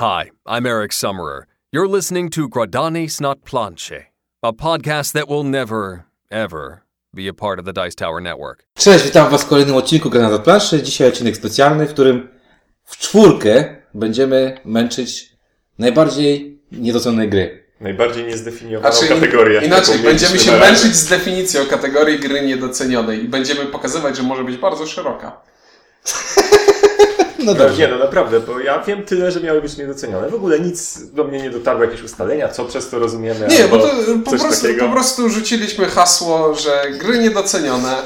Hi, I'm Eric Summerer. You're listening to Gradanis Not Planche, a podcast that will never, ever be a part of the Dice Tower Network. Cześć, witam Was w kolejnym odcinku Granat od planszy. Dzisiaj odcinek specjalny, w którym w czwórkę będziemy męczyć najbardziej niedocenione gry. Najbardziej niezdefiniowaną Znaczy, kategorię. inaczej, będziemy się męczyć z definicją kategorii gry niedocenionej i będziemy pokazywać, że może być bardzo szeroka. No No, nie, no naprawdę, bo ja wiem tyle, że miały być niedocenione. W ogóle nic do mnie nie dotarło, jakieś ustalenia, co przez to rozumiemy. Nie, bo to po prostu, takiego. po prostu rzuciliśmy hasło, że gry niedocenione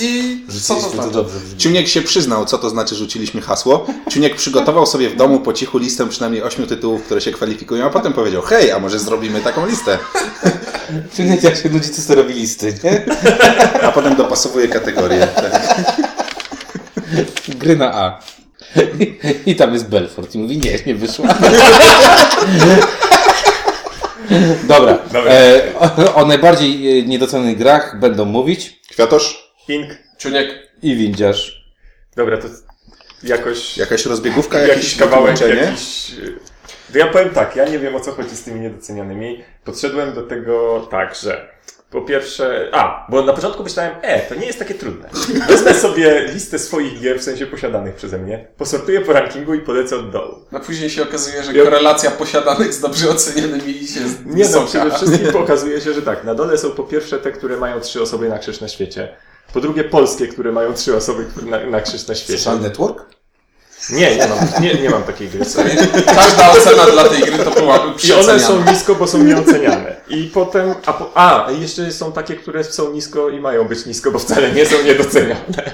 i co to znaczy? dobrze. Ciuniek się przyznał, co to znaczy rzuciliśmy hasło. Ciuniek przygotował sobie w domu po cichu listę przynajmniej ośmiu tytułów, które się kwalifikują, a potem powiedział, hej, a może zrobimy taką listę. Czy nie, jak się nudzi, to sobie robi listy, nie? A potem dopasowuje kategorię. Tak. Gry na A. I tam jest Belfort i mówi, nie, nie wyszła. Dobra. Dobra. E, o, o najbardziej e, niedocenionych grach będą mówić Kwiatosz, Ink. Czuniek, i Windziarz. Dobra, to jakoś... jakaś rozbiegówka, jakiś jakieś kawałek, wytłumaczenie? jakiś... y, To ja powiem tak, ja nie wiem o co chodzi z tymi niedocenianymi. Podszedłem do tego tak, że po pierwsze... A, bo na początku myślałem, e, to nie jest takie trudne. Wezmę sobie listę swoich gier, w sensie posiadanych przeze mnie, posortuję po rankingu i polecę od dołu. a później się okazuje, że Ja- korelacja posiadanych z dobrze ocenionymi jest Nie no, wysoka. przede wszystkim okazuje się, że tak, na dole są po pierwsze te, które mają trzy osoby na krzyż na świecie. Po drugie polskie, które mają trzy osoby na, na krzyż na świecie. Social Network? Nie, nie mam, nie, nie mam takiej gry. Każda ocena dla tej gry to byłaby I one są nisko, bo są nieoceniane. I potem, a, po, a jeszcze są takie, które są nisko i mają być nisko, bo wcale nie są niedoceniane.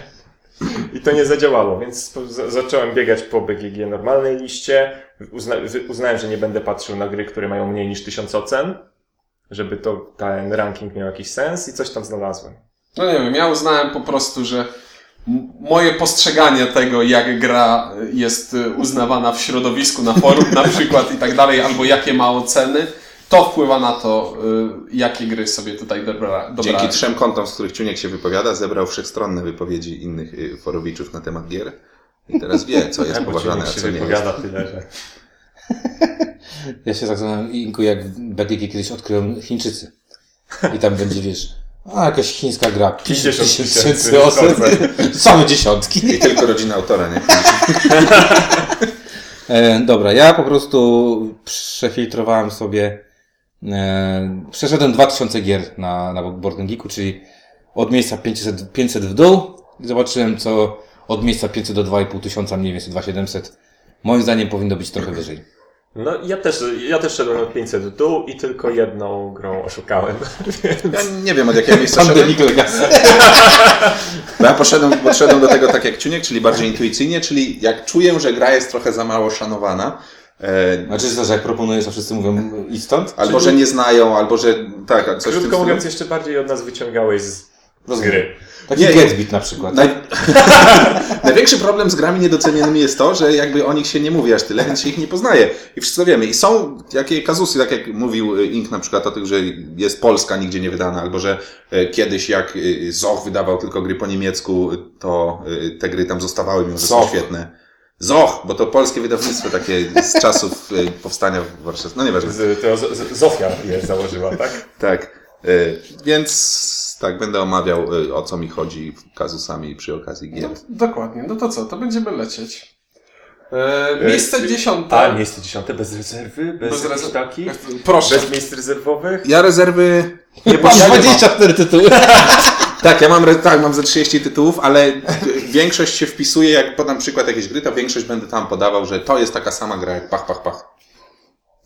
I to nie zadziałało, więc zacząłem biegać po BGG normalnej liście. Uzna, uznałem, że nie będę patrzył na gry, które mają mniej niż 1000 ocen, żeby to ten ranking miał jakiś sens i coś tam znalazłem. No nie wiem, ja uznałem po prostu, że moje postrzeganie tego, jak gra jest y, uznawana w środowisku, na forum na przykład i tak dalej, albo jakie ma oceny, to wpływa na to, y, jakie gry sobie tutaj dobra, Dzięki dobrałem. trzem kontom, z których Ciuniek się wypowiada, zebrał wszechstronne wypowiedzi innych y, forowiczów na temat gier. I teraz wie, co jest bo uważane, a się co nie jest. wypowiada tyle, że... Ja się tak zastanawiam, Inku, jak BGG kiedyś odkryją Chińczycy. I tam będzie, wiesz, a jakaś chińska gra, 50 50 tysięcy osób, same dziesiątki. I tylko rodzina autora, nie? E, dobra, ja po prostu przefiltrowałem sobie, e, przeszedłem 2000 gier na, na Board Geeku, czyli od miejsca 500, 500 w dół i zobaczyłem, co od miejsca 500 do 2,5 tysiąca, mniej więcej 2700. Moim zdaniem powinno być trochę wyżej. No ja też, ja też szedłem od 500 w dół i tylko jedną grą oszukałem. Ja nie wiem, od jakiego miejsca szedłem. Ja poszedłem, podszedłem do tego tak jak Ciuniek, czyli bardziej intuicyjnie, czyli jak czuję, że gra jest trochę za mało szanowana, Znaczy, że jak proponujesz, a wszyscy mówią idź stąd? albo że nie znają, albo że tak, a coś Krótko mówiąc, jeszcze bardziej od nas wyciągałeś z, z gry. Taki Nie, Gatsby na przykład. Naj... Największy problem z grami niedocenionymi jest to, że jakby o nich się nie mówi aż tyle, więc się ich nie poznaje. I wszyscy wiemy. I są takie kazusy, tak jak mówił y, Ink na przykład o tych, że jest Polska nigdzie nie wydana, albo że y, kiedyś jak y, Zoch wydawał tylko gry po niemiecku, to te gry tam zostawały, mimo że są świetne. Zoch, bo to polskie wydawnictwo takie z czasów powstania w Warszawie. No nieważne. Z, to z, z, Zofia je założyła, tak? Tak. Więc tak, będę omawiał y, o co mi chodzi kazusami przy okazji gier. No, dokładnie, no to co, to będziemy lecieć. E, miejsce dziesiąte. A, miejsce dziesiąte bez rezerwy? Bez, Bez bez rezerw- takich? Proszę. Bez miejsc rezerwowych? Ja rezerwy Nie Mam 24 tytuły. Tak, ja mam, tak, mam ze 30 tytułów, ale większość się wpisuje, jak podam przykład jakiejś gry, to większość będę tam podawał, że to jest taka sama gra jak pach, pach, pach.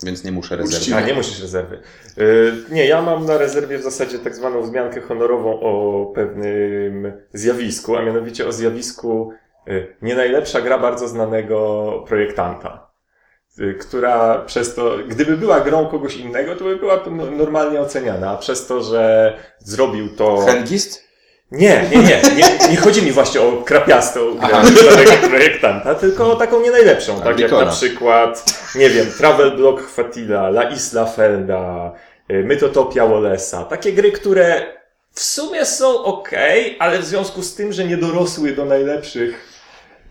Więc nie muszę rezerwy. Uczciwe. A, nie musisz rezerwy. Y, nie, ja mam na rezerwie w zasadzie tak zwaną wzmiankę honorową o pewnym zjawisku, a mianowicie o zjawisku y, nie najlepsza gra bardzo znanego projektanta. Y, która przez to, gdyby była grą kogoś innego, to by była no- normalnie oceniana, a przez to, że zrobił to... Hengist? Nie, nie, nie, nie, nie chodzi mi właśnie o krapiastą grę projektanta, tylko o taką nie najlepszą, tak jak na przykład, nie wiem, Travel Block Fatila, La Isla Felda, y, Mytotopia Wallace'a. Takie gry, które w sumie są ok, ale w związku z tym, że nie dorosły do najlepszych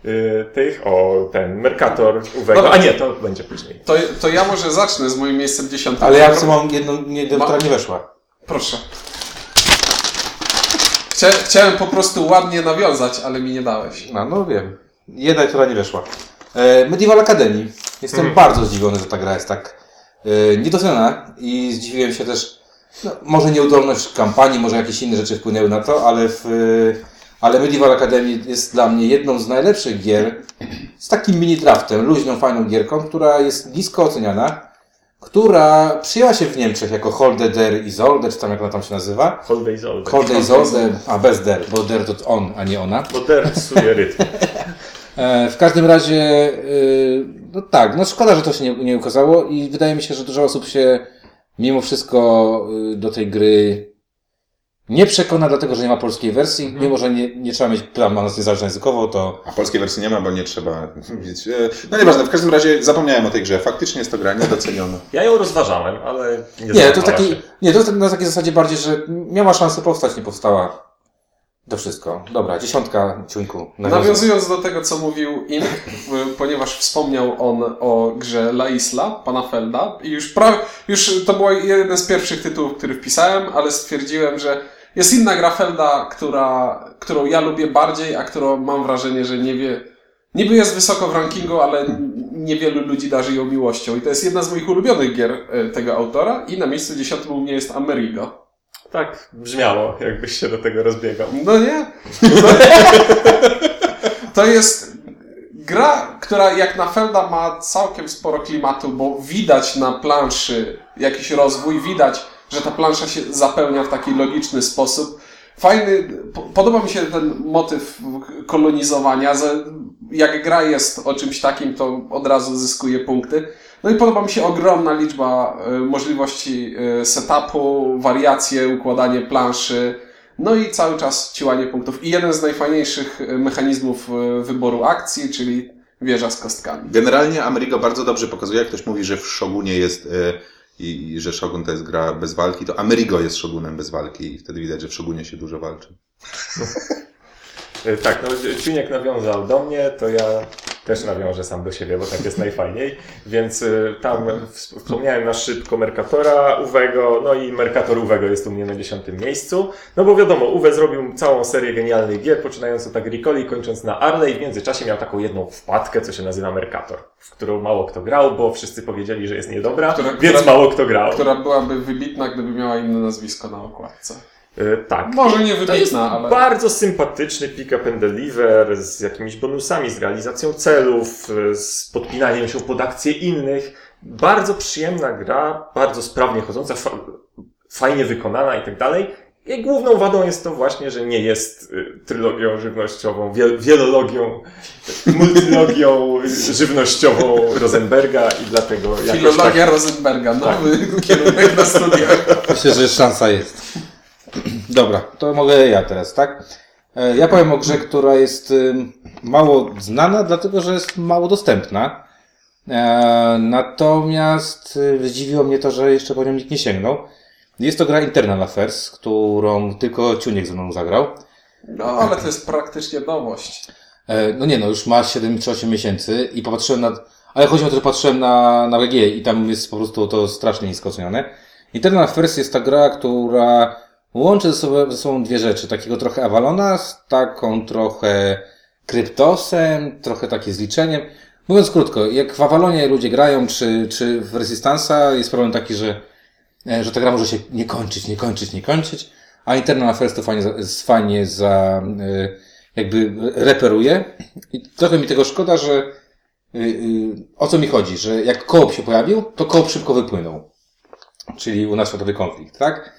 y, tych, o ten Mercator Uwego. A nie, to będzie później. To, to ja może zacznę z moim miejscem dziesiątym. Ale ja w sumie mam jedną, jedną Ma- która nie weszła. Proszę. Chcia, chciałem po prostu ładnie nawiązać, ale mi nie dałeś. No, no wiem. Jedna, która nie weszła. E, Medieval Academy. Jestem bardzo zdziwiony, że ta gra jest tak e, niedoceniona i zdziwiłem się też, no, może nieudolność kampanii, może jakieś inne rzeczy wpłynęły na to, ale w, e, ale Medieval Academy jest dla mnie jedną z najlepszych gier z takim mini draftem, luźną, fajną gierką, która jest nisko oceniana, która przyjęła się w Niemczech jako Holder der Isolde, czy tam jak ona tam się nazywa. Hold Isolde. Holder Isolde, a bez der, bo der to on, a nie ona. Bo der psuje rytm. E, W każdym razie, y, no tak, no szkoda, że to się nie, nie ukazało i wydaje mi się, że dużo osób się mimo wszystko y, do tej gry nie przekona, dlatego że nie ma polskiej wersji. Mimo, że nie, nie trzeba mieć prawa na niezależność językowo, to A polskiej wersji nie ma, bo nie trzeba mieć. e, No nieważne, w każdym razie zapomniałem o tej grze. Faktycznie jest to gra niedoceniona. Ja ją rozważałem, ale nie nie, to taki, się. nie, to na takiej zasadzie bardziej, że miała szansę powstać, nie powstała. To wszystko. Dobra, dziesiątka ciuńku. Nawiązując do tego, co mówił Ink, ponieważ wspomniał on o grze La Isla, pana Felda, i już, pra, już to był jeden z pierwszych tytułów, który wpisałem, ale stwierdziłem, że jest inna gra Felda, która, którą ja lubię bardziej, a którą mam wrażenie, że nie wie, niby jest wysoko w rankingu, ale niewielu ludzi darzy ją miłością. I to jest jedna z moich ulubionych gier e, tego autora i na miejscu dziesiątym u mnie jest Amerigo. Tak brzmiało, jakbyś się do tego rozbiegał. No nie? To jest gra, która jak na Felda ma całkiem sporo klimatu, bo widać na planszy jakiś rozwój, widać, że ta plansza się zapełnia w taki logiczny sposób. Fajny, po- podoba mi się ten motyw kolonizowania, że jak gra jest o czymś takim, to od razu zyskuje punkty. No i podoba mi się ogromna liczba e, możliwości e, setupu, wariacje, układanie planszy, no i cały czas ciłanie punktów. I jeden z najfajniejszych e, mechanizmów wyboru akcji, czyli wieża z kostkami. Generalnie Amerigo bardzo dobrze pokazuje, jak ktoś mówi, że w Shogunie jest i, i że Shogun to jest gra bez walki, to Amerigo jest Shogunem bez walki i wtedy widać, że w Shogunie się dużo walczy. Y, Tak, no Czuniek nawiązał do mnie, to ja też nawiążę sam do siebie, bo tak jest najfajniej. Więc y, tam wspomniałem na szybko Mercatora, Uwego, no i Mercator Uwego jest u mnie na dziesiątym miejscu. No bo wiadomo, Uwe zrobił całą serię genialnych gier, poczynając od Agricoli, kończąc na Arley. W międzyczasie miał taką jedną wpadkę, co się nazywa Mercator, w którą mało kto grał, bo wszyscy powiedzieli, że jest niedobra, Która- więc która- mało kto grał. Która byłaby wybitna, gdyby miała inne nazwisko na okładce. Y, Tak. Może nie To jest wybitna, ale... bardzo sympatyczny pick up and deliver z jakimiś bonusami, z realizacją celów, z podpinaniem się pod akcje innych. Bardzo przyjemna gra, bardzo sprawnie chodząca, fa- fajnie wykonana i tak dalej. I główną wadą jest to właśnie, że nie jest y, trylogią żywnościową, wiel- wielologią, multilogią żywnościową Rosenberga i dlatego jakoś tak Filologia Rosenberga, nowy kierunek na studiach. Myślę, że szansa jest. Dobra, to mogę ja teraz, tak? E, Ja powiem o grze, która jest mało znana, dlatego że jest mało dostępna. E, Natomiast y, zdziwiło mnie to, że jeszcze po nią nikt nie sięgnął. Jest to gra Internal Affairs, którą tylko Ciuniek ze mną zagrał. No, ale to jest praktycznie nowość. E, No nie, no już ma 7 czy 8 miesięcy i popatrzyłem na... Ale chodzi o to, że patrzyłem na, na WG i tam jest po prostu to strasznie nisko ocenione. Internal Affairs jest ta gra, która łączy ze sobą, ze sobą dwie rzeczy. Takiego trochę Avalona z taką trochę Kryptosem, trochę takie zliczeniem. Mówiąc krótko, jak w Avalonie ludzie grają, czy, czy w Resistance'a, jest problem taki, że, e, że ta gra może się nie kończyć, nie kończyć, nie kończyć, a Internal Affairs to fajnie, fajnie za, e, jakby reperuje. I trochę mi tego szkoda, że y, o co mi chodzi, że jak koop się pojawił, to koop szybko wypłynął. Czyli u nas światowy konflikt, tak?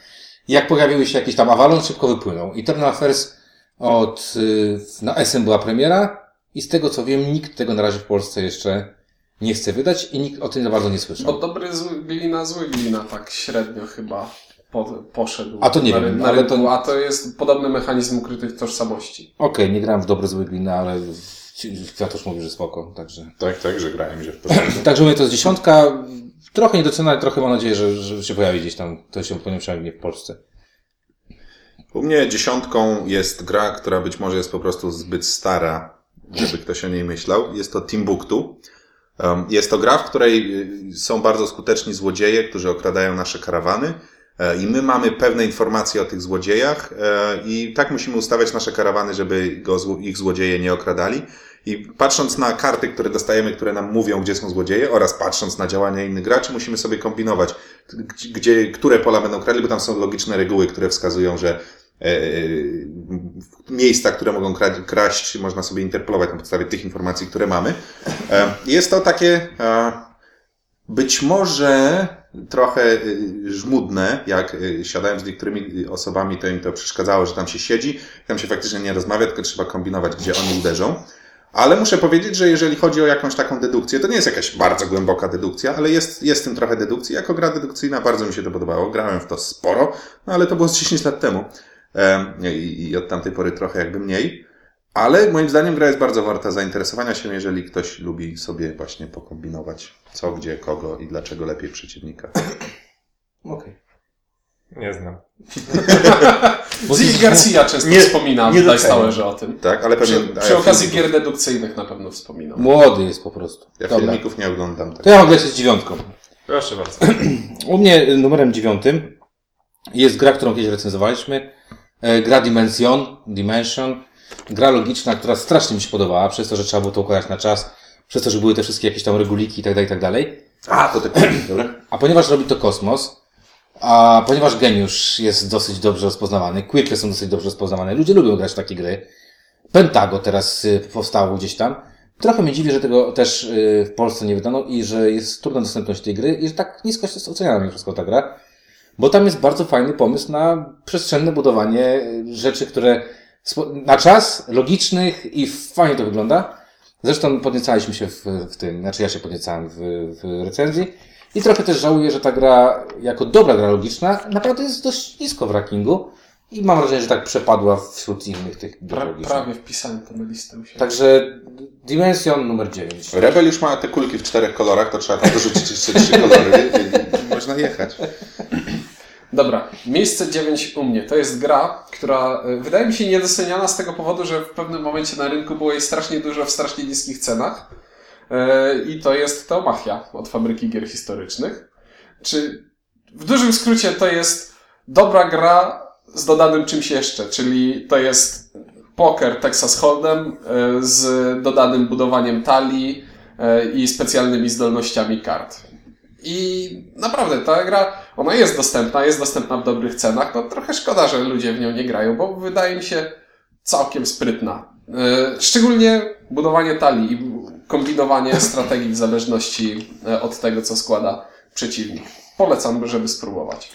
Jak pojawiły się jakieś tam Avalon, szybko wypłynął. Eternal Affairs od, y, na SM była premiera i z tego co wiem, nikt tego na razie w Polsce jeszcze nie chce wydać i nikt o tym za bardzo nie słyszał. Bo dobry zły glina, zły glina, tak średnio chyba po, poszedł. A to nie na, wiem, na ale to- A to jest podobny mechanizm ukrytych tożsamości. Okej, nie grałem w dobre zły gliny, ale Kwiatusz mówi, że spoko, także. Tak, tak, że grałem, że w. Także mówię, to jest dziesiątka. Trochę niedoceniona, trochę mam nadzieję, że, że się pojawi gdzieś tam. To się przynajmniej w Polsce. U mnie dziesiątką jest gra, która być może jest po prostu zbyt stara, żeby ktoś o niej myślał. Jest to Timbuktu. Um, Jest to gra, w której y, są bardzo skuteczni złodzieje, którzy okradają nasze karawany. E, I my mamy pewne informacje o tych złodziejach e, i tak musimy ustawiać nasze karawany, żeby go, ich złodzieje nie okradali. I patrząc na karty, które dostajemy, które nam mówią, gdzie są złodzieje, oraz patrząc na działania innych graczy, musimy sobie kombinować, gdzie- które pola będą kradli, bo tam są logiczne reguły, które wskazują, że e, miejsca, które mogą kraść, można sobie interpolować na podstawie tych informacji, które mamy. Jest to takie być może trochę y, żmudne, jak y, siadałem z niektórymi osobami, to im to przeszkadzało, że tam się siedzi, tam się faktycznie nie rozmawia, tylko trzeba kombinować, gdzie oni uderzą. Ale muszę powiedzieć, że jeżeli chodzi o jakąś taką dedukcję, to nie jest jakaś bardzo głęboka dedukcja, ale jest, jest w tym trochę dedukcji. Jako gra dedukcyjna bardzo mi się to podobało. Grałem w to sporo, no ale to było z 10 lat temu. Em, I, I od tamtej pory trochę jakby mniej. Ale moim zdaniem gra jest bardzo warta zainteresowania się, jeżeli ktoś lubi sobie właśnie pokombinować co, gdzie, kogo i dlaczego lepiej przeciwnika. Okej. Nie znam. Zig Garcia często Nie- wspomina nie w. Towerze o tym. Tak, ale pewnie... Przy, przy ja okazji filmików- gier dedukcyjnych na pewno wspominał. Młody jest po prostu. Ja Dobra. filmików nie oglądam. Tak. To ja mogę lecieć z dziewiątką. Proszę bardzo. U mnie y, numerem dziewiątym jest gra, którą kiedyś recenzowaliśmy. E, Gra Dimension, Dimension. Gra logiczna, która strasznie mi się podobała, przez to, że trzeba było to układać na czas, przez to, że były te wszystkie jakieś tam reguliki i tak dalej, i tak dalej. A, to tak. Dobra. A ponieważ robi to Kosmos, a ponieważ geniusz jest dosyć dobrze rozpoznawany, Quirky są dosyć dobrze rozpoznawane, ludzie lubią grać w takie gry. Pentago teraz y, powstało gdzieś tam. Trochę mnie dziwi, że tego też y, w Polsce nie wydano i że jest trudna dostępność tej gry i że tak nisko jest oceniana mimo wszystko ta gra. Bo tam jest bardzo fajny pomysł na przestrzenne budowanie y, rzeczy, które na czas, logicznych i fajnie to wygląda. Zresztą podniecaliśmy się w, w tym, znaczy ja się podniecałem w, w recenzji. I trochę też żałuję, że ta gra, jako dobra gra logiczna, naprawdę jest dość nisko w rankingu. I mam wrażenie, że tak przepadła wśród innych tych Pra, logicznych. prawie wpisałem to na listę siebie. Także Dimension numer 9. Rebel już ma te kulki w czterech kolorach, to trzeba tam dorzucić jeszcze trzy kolory można jechać. Dobra, miejsce 9 u mnie. To jest gra, która y, wydaje mi się niedoceniana z tego powodu, że w pewnym momencie na rynku było jej strasznie dużo w strasznie niskich cenach. Y, I to jest Teomachia od fabryki gier historycznych. Czy w dużym skrócie to jest dobra gra z dodanym czymś jeszcze, czyli to jest poker Texas Hold'em y, z dodanym budowaniem talii i specjalnymi zdolnościami kart. I naprawdę ta gra, ona jest dostępna, jest dostępna w dobrych cenach. No trochę szkoda, że ludzie w nią nie grają, bo wydaje mi się całkiem sprytna. E, Szczególnie budowanie talii i kombinowanie strategii w zależności e, od tego, co składa przeciwnik. Polecam, żeby spróbować.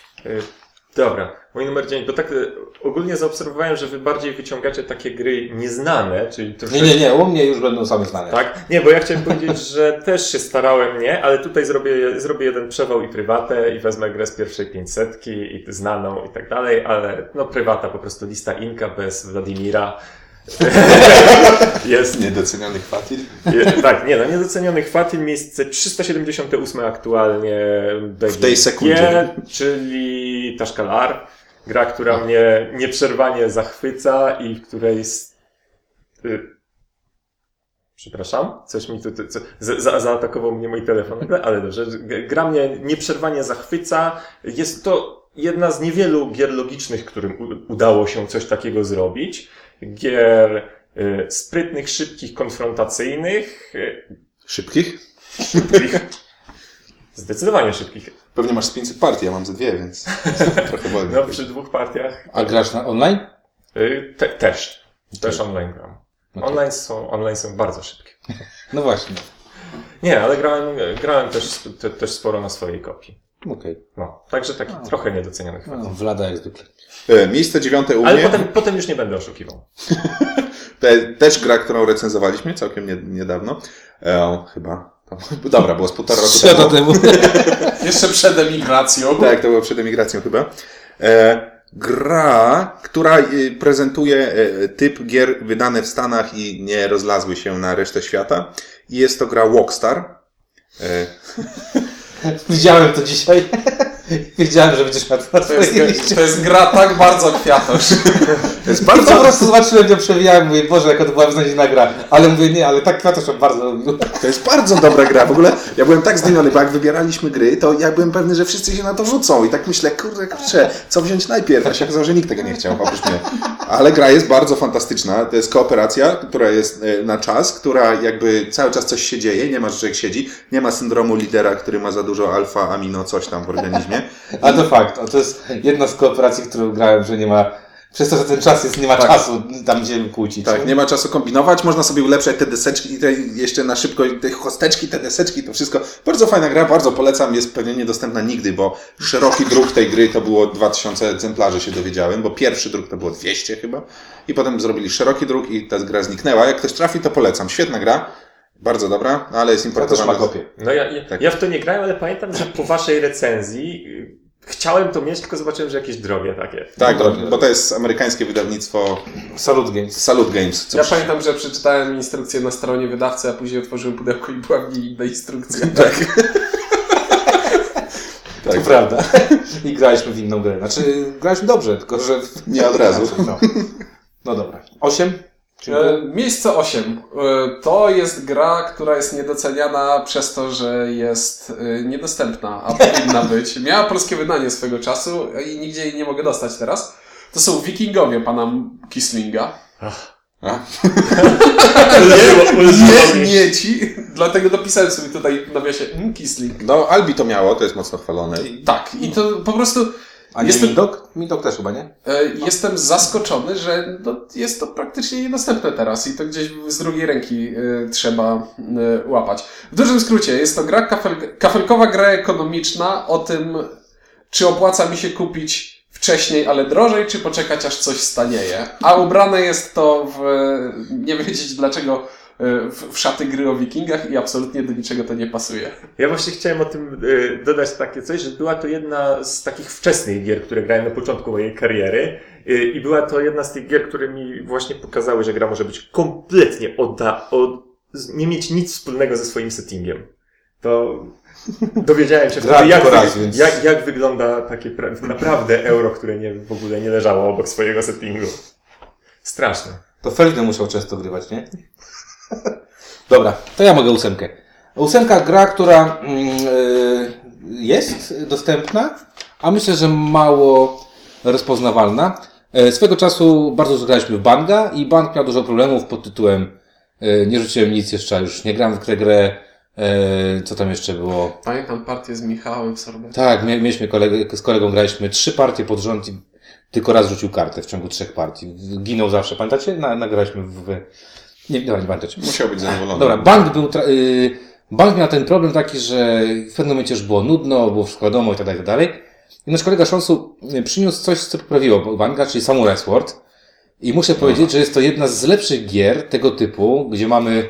Dobra, mój numer 9, bo tak y, ogólnie zaobserwowałem, że wy bardziej wyciągacie takie gry nieznane, czyli troszeczkę... Nie, nie, nie, u mnie już będą same znane. Tak? Nie, bo ja chciałem powiedzieć, że też się starałem, nie? Ale tutaj zrobię, zrobię jeden przewał i prywatę i wezmę grę z pierwszej 500 i znaną i tak dalej, ale no prywata, po prostu lista Inka bez Wladimira. Jest Niedoceniony Fatil. Je, tak, nie, no niedocenionych Fatin, miejsce 378 aktualnie BGG, tej sekundzie. czyli Tashkalar, gra, która mnie nieprzerwanie zachwyca i w której y, przepraszam, coś mi tu, tu co, za, za, zaatakował mnie mój telefon, ale- dobrze, gra mnie nieprzerwanie zachwyca, jest to jedna z niewielu gier logicznych, którym udało się coś takiego zrobić, gier y, sprytnych, szybkich, konfrontacyjnych, y, Szybkich? szybkich, zdecydowanie szybkich. Pewnie masz z 500 partii, ja mam ze dwie, więc trochę wolniej. No, przy dwóch partiach A grasz na online? y, te, też, też online gram. Okej. Online są, online są bardzo szybkie. No właśnie. Nie, ale grałem, grałem też, te, też sporo na swojej kopii. Okej. No, także taki trochę niedoceniony chwyt. No, Wlada jak zwykle. Miejsce dziewiąte u Ale mnie. potem, potem już nie będę oszukiwał. Te, też gra, którą recenzowaliśmy całkiem nie, niedawno. E, chyba. Dobra, było z półtora roku temu. temu. Jeszcze przed emigracją. Tak, to było przed emigracją chyba. E, gra, która e, prezentuje e, typ gier wydane w Stanach i nie rozlazły się na resztę świata. I jest to gra Walkstar. E, Widziałem to dzisiaj. Wiedziałem, że będziesz miał to na To jest, liście. to jest gra tak bardzo kwiatosz. To jest I po bardzo... prostu zobaczyłem ją, przewijałem, mówię, Boże, jaka to była beznadziejna gra. Ale mówię, nie, ale tak Kwiatosz bardzo lubił. To jest bardzo dobra gra. W ogóle ja byłem tak zdumiony, bo jak wybieraliśmy gry, to ja byłem pewny, że wszyscy się na to rzucą. I tak myślę, kurde, kurczę, co wziąć najpierw? A się okazało, że nikt tego nie chciał, oprócz mnie. Ale gra jest bardzo fantastyczna. To jest kooperacja, która jest e, na czas, która jakby cały czas coś się dzieje, nie ma, że siedzi, nie ma syndromu lidera, który ma za dużo alfa, amino, coś tam w organizmie. A to fakt, a to jest jedna z kooperacji, którą grałem, że nie ma, przez to, że ten czas jest, nie ma Tak. czasu tam, gdzie kłócić. Tak, nie ma czasu kombinować, można sobie ulepszać te deseczki i te jeszcze na szybko, te chosteczki, te deseczki, to wszystko. Bardzo fajna gra, bardzo polecam, jest pewnie niedostępna nigdy, bo szeroki druk tej gry to było 2000 egzemplarzy, się dowiedziałem, bo pierwszy druk to było 200 chyba i potem zrobili szeroki druk i ta gra zniknęła. Jak ktoś trafi, to polecam. Świetna gra, bardzo dobra, no ale jest Ja też importowana. ma kopię. No ja, ja, Tak. ja w to nie grałem, ale pamiętam, że po waszej recenzji y, chciałem to mieć, tylko zobaczyłem, że jakieś drogie takie. Tak, No, bo, to jest amerykańskie wydawnictwo Salut Games. Salut Games. Ja pamiętam, że przeczytałem instrukcję na stronie wydawcy, a później otworzyłem pudełko i była w niej inna instrukcja. To prawda. I graliśmy w inną grę. Znaczy, graliśmy dobrze, tylko że... Nie od razu. No, no dobra. Osiem? E, Miejsce 8. E, To jest gra, która jest niedoceniana przez to, że jest e, niedostępna, a powinna być. Miała polskie wydanie swego czasu i nigdzie jej nie mogę dostać teraz. To są Wikingowie pana Kislinga. A? Nie, nie ci. Dlatego dopisałem sobie tutaj w nawiasie mm, Kisling. No, Albi to miało, to jest mocno chwalone. Tak, i to po prostu A Jestem- Mindok? Mindok też chyba, nie? e, jestem zaskoczony, że no, jest to praktycznie niedostępne teraz i to gdzieś z drugiej ręki e, trzeba e, łapać. W dużym skrócie, jest to gra kafel, kafelkowa gra ekonomiczna o tym, czy opłaca mi się kupić wcześniej, ale drożej, czy poczekać aż coś stanieje. A ubrane jest to w, nie wiedzieć dlaczego, w, w szaty gry o wikingach i absolutnie do niczego to nie pasuje. Ja właśnie chciałem o tym y, dodać takie coś, że była to jedna z takich wczesnych gier, które grałem na początku mojej kariery y, i była to jedna z tych gier, które mi właśnie pokazały, że gra może być kompletnie odda, od, nie mieć nic wspólnego ze swoim settingiem. To dowiedziałem się wtedy, jak, raz, więc- jak, jak wygląda takie pra- naprawdę euro, które nie, w ogóle nie leżało obok swojego settingu. Straszne. To Feldman musiał często grywać, nie? Dobra, to ja mogę ósemkę. Ósemka gra, która mm, y, jest dostępna, a myślę, że mało rozpoznawalna. E, Swego czasu bardzo dużo graliśmy w Banga i Bang miał dużo problemów pod tytułem e, nie rzuciłem nic jeszcze, już nie gram w tę grę. E, Co tam jeszcze było? Pamiętam partię z Michałem w Sorbet. Tak, mia- mieliśmy kolegę, z kolegą graliśmy trzy partie pod rząd i tylko raz rzucił kartę w ciągu trzech partii. Ginął zawsze, pamiętacie? Na, nagraliśmy w... Nie, dobra, nie pamiętacie. Musiał być zadowolony. Dobra, bank był, y, bank miał ten problem taki, że w pewnym momencie już było nudno, było wszystko wiadomo i tak dalej, i tak dalej. I nasz kolega Szonsu y, przyniósł coś, co poprawiło banka, czyli Samurai Sword. I muszę powiedzieć, że jest to jedna z lepszych gier tego typu, gdzie mamy,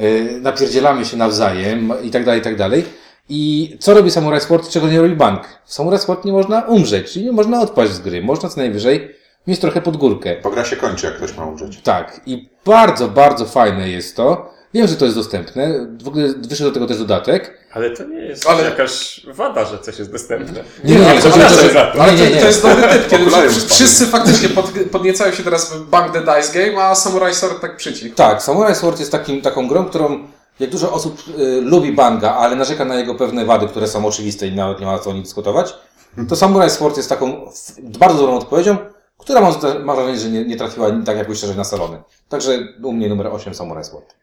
y, napierdzielamy się nawzajem i tak dalej, i tak dalej. I co robi Samurai Sword, czego nie robi bank? W Samurai Sword nie można umrzeć, czyli nie można odpaść z gry. Można co najwyżej mieć trochę pod górkę. Bo gra się kończy, jak ktoś ma umrzeć. Tak, i bardzo, bardzo fajne jest to. Wiem, że to jest dostępne. W ogóle wyszedł do tego też dodatek. Ale to nie jest Ale- jakaś wada, że coś jest dostępne. Nie, nie, nie, Przepraszam to- to- za to. Ale to, to jest dobry typ, kiedy wszyscy, faktycznie pod, podniecają się teraz w Bang the Dice Game, a Samurai Sword tak przycichł. Tak, Samurai Sword jest takim, taką grą, którą jak dużo osób y, lubi Banga, ale narzeka na jego pewne wady, które są oczywiste i nawet nie ma co o nich dyskutować, to Samurai Sword jest taką bardzo dobrą odpowiedzią, która mam, mam wrażenie, że nie, nie trafiła tak jakoś szczerze na salony. Także u mnie numer 8 Samurai Sword.